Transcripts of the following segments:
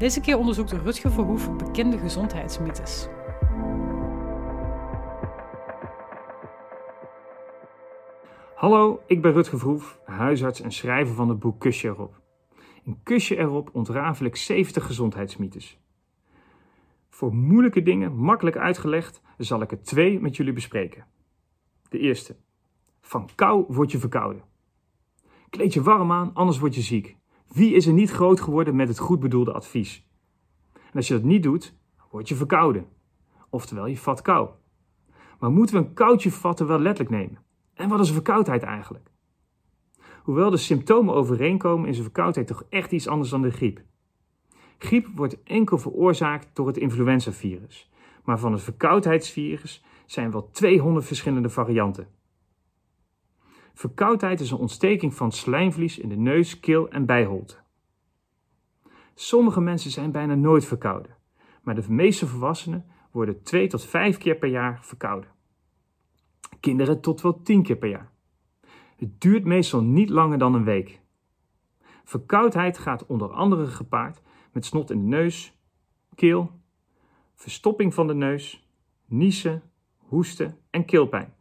Deze keer onderzoekt Rutger Verhoef bekende gezondheidsmythes. Hallo, ik ben Rutger Verhoef, huisarts en schrijver van het boek Kusje erop. In Kusje erop ontrafel ik 70 gezondheidsmythes. Voor moeilijke dingen, makkelijk uitgelegd, zal ik er twee met jullie bespreken. De eerste. Van kou word je verkouden. Kleed je warm aan, anders word je ziek. Wie is er niet groot geworden met het goed bedoelde advies? En als je dat niet doet, word je verkouden. Oftewel, je vat kou. Maar moeten we een koudje vatten wel letterlijk nemen? En wat is verkoudheid eigenlijk? Hoewel de symptomen overeenkomen, is een verkoudheid toch echt iets anders dan de griep. Griep wordt enkel veroorzaakt door het influenzavirus. Maar van het verkoudheidsvirus zijn wel 200 verschillende varianten. Verkoudheid is een ontsteking van slijmvlies in de neus, keel en bijholte. Sommige mensen zijn bijna nooit verkouden, maar de meeste volwassenen worden 2 tot 5 keer per jaar verkouden. Kinderen tot wel 10 keer per jaar. Het duurt meestal niet langer dan een week. Verkoudheid gaat onder andere gepaard met snot in de neus, keel, verstopping van de neus, niezen, hoesten en keelpijn.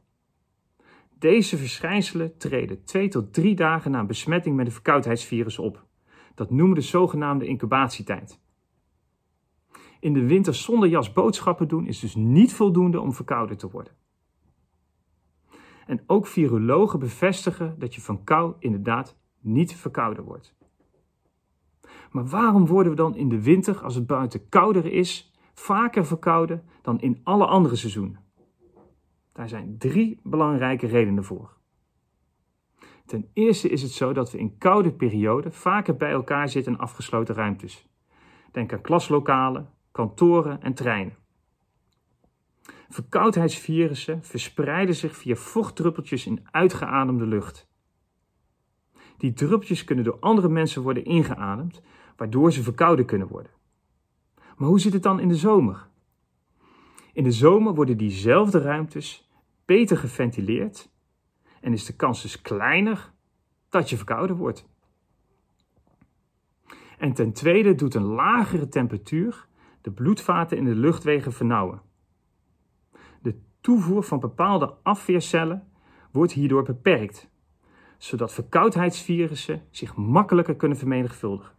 Deze verschijnselen treden 2 tot 3 dagen na besmetting met een verkoudheidsvirus op. Dat noemen we de zogenaamde incubatietijd. In de winter zonder jas boodschappen doen is dus niet voldoende om verkouden te worden. En ook virologen bevestigen dat je van kou inderdaad niet verkouden wordt. Maar waarom worden we dan in de winter, als het buiten kouder is, vaker verkouden dan in alle andere seizoenen? Daar zijn drie belangrijke redenen voor. Ten eerste is het zo dat we in koude perioden vaker bij elkaar zitten in afgesloten ruimtes. Denk aan klaslokalen, kantoren en treinen. Verkoudheidsvirussen verspreiden zich via vochtdruppeltjes in uitgeademde lucht. Die druppeltjes kunnen door andere mensen worden ingeademd, waardoor ze verkouden kunnen worden. Maar hoe zit het dan in de zomer? In de zomer worden diezelfde ruimtes beter geventileerd en is de kans dus kleiner dat je verkouden wordt. En ten tweede doet een lagere temperatuur de bloedvaten in de luchtwegen vernauwen. De toevoer van bepaalde afweercellen wordt hierdoor beperkt, zodat verkoudheidsvirussen zich makkelijker kunnen vermenigvuldigen.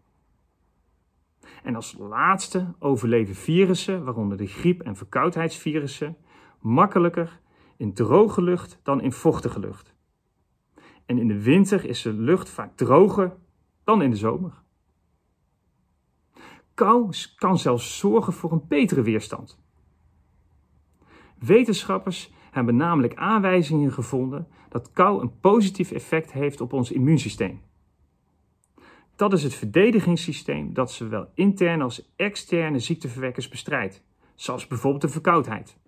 En als laatste overleven virussen, waaronder de griep- en verkoudheidsvirussen, makkelijker in droge lucht dan in vochtige lucht. En in de winter is de lucht vaak droger dan in de zomer. Kou kan zelfs zorgen voor een betere weerstand. Wetenschappers hebben namelijk aanwijzingen gevonden dat kou een positief effect heeft op ons immuunsysteem. Dat is het verdedigingssysteem dat zowel interne als externe ziekteverwekkers bestrijdt, zoals bijvoorbeeld de verkoudheid.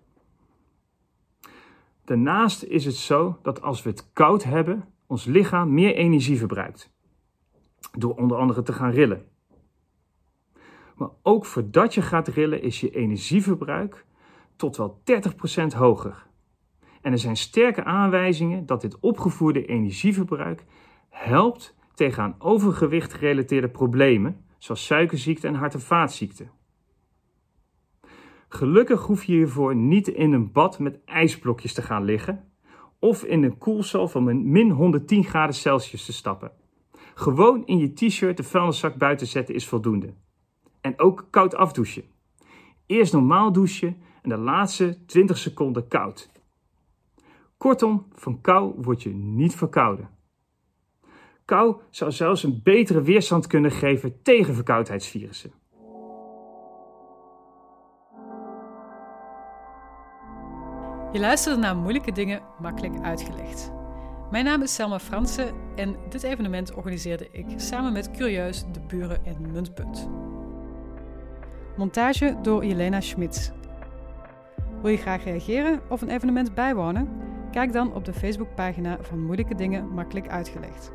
Daarnaast is het zo dat als we het koud hebben, ons lichaam meer energie verbruikt. Door onder andere te gaan rillen. Maar ook voordat je gaat rillen is je energieverbruik tot wel 30% hoger. En er zijn sterke aanwijzingen dat dit opgevoerde energieverbruik helpt tegen aan overgewicht gerelateerde problemen, zoals suikerziekte en hart- en vaatziekten. Gelukkig hoef je hiervoor niet in een bad met ijsblokjes te gaan liggen of in een koelcel van min 110 graden Celsius te stappen. Gewoon in je t-shirt de vuilniszak buiten zetten is voldoende. En ook koud afdouchen. Eerst normaal douchen en de laatste 20 seconden koud. Kortom, van kou word je niet verkouden. Kou zou zelfs een betere weerstand kunnen geven tegen verkoudheidsvirussen. Je luisterde naar moeilijke dingen makkelijk uitgelegd. Mijn naam is Selma Fransen en dit evenement organiseerde ik samen met Curieus, de Buren en Muntpunt. Montage door Jelena Schmitz. Wil je graag reageren of een evenement bijwonen? Kijk dan op de Facebookpagina van Moeilijke Dingen Makkelijk Uitgelegd.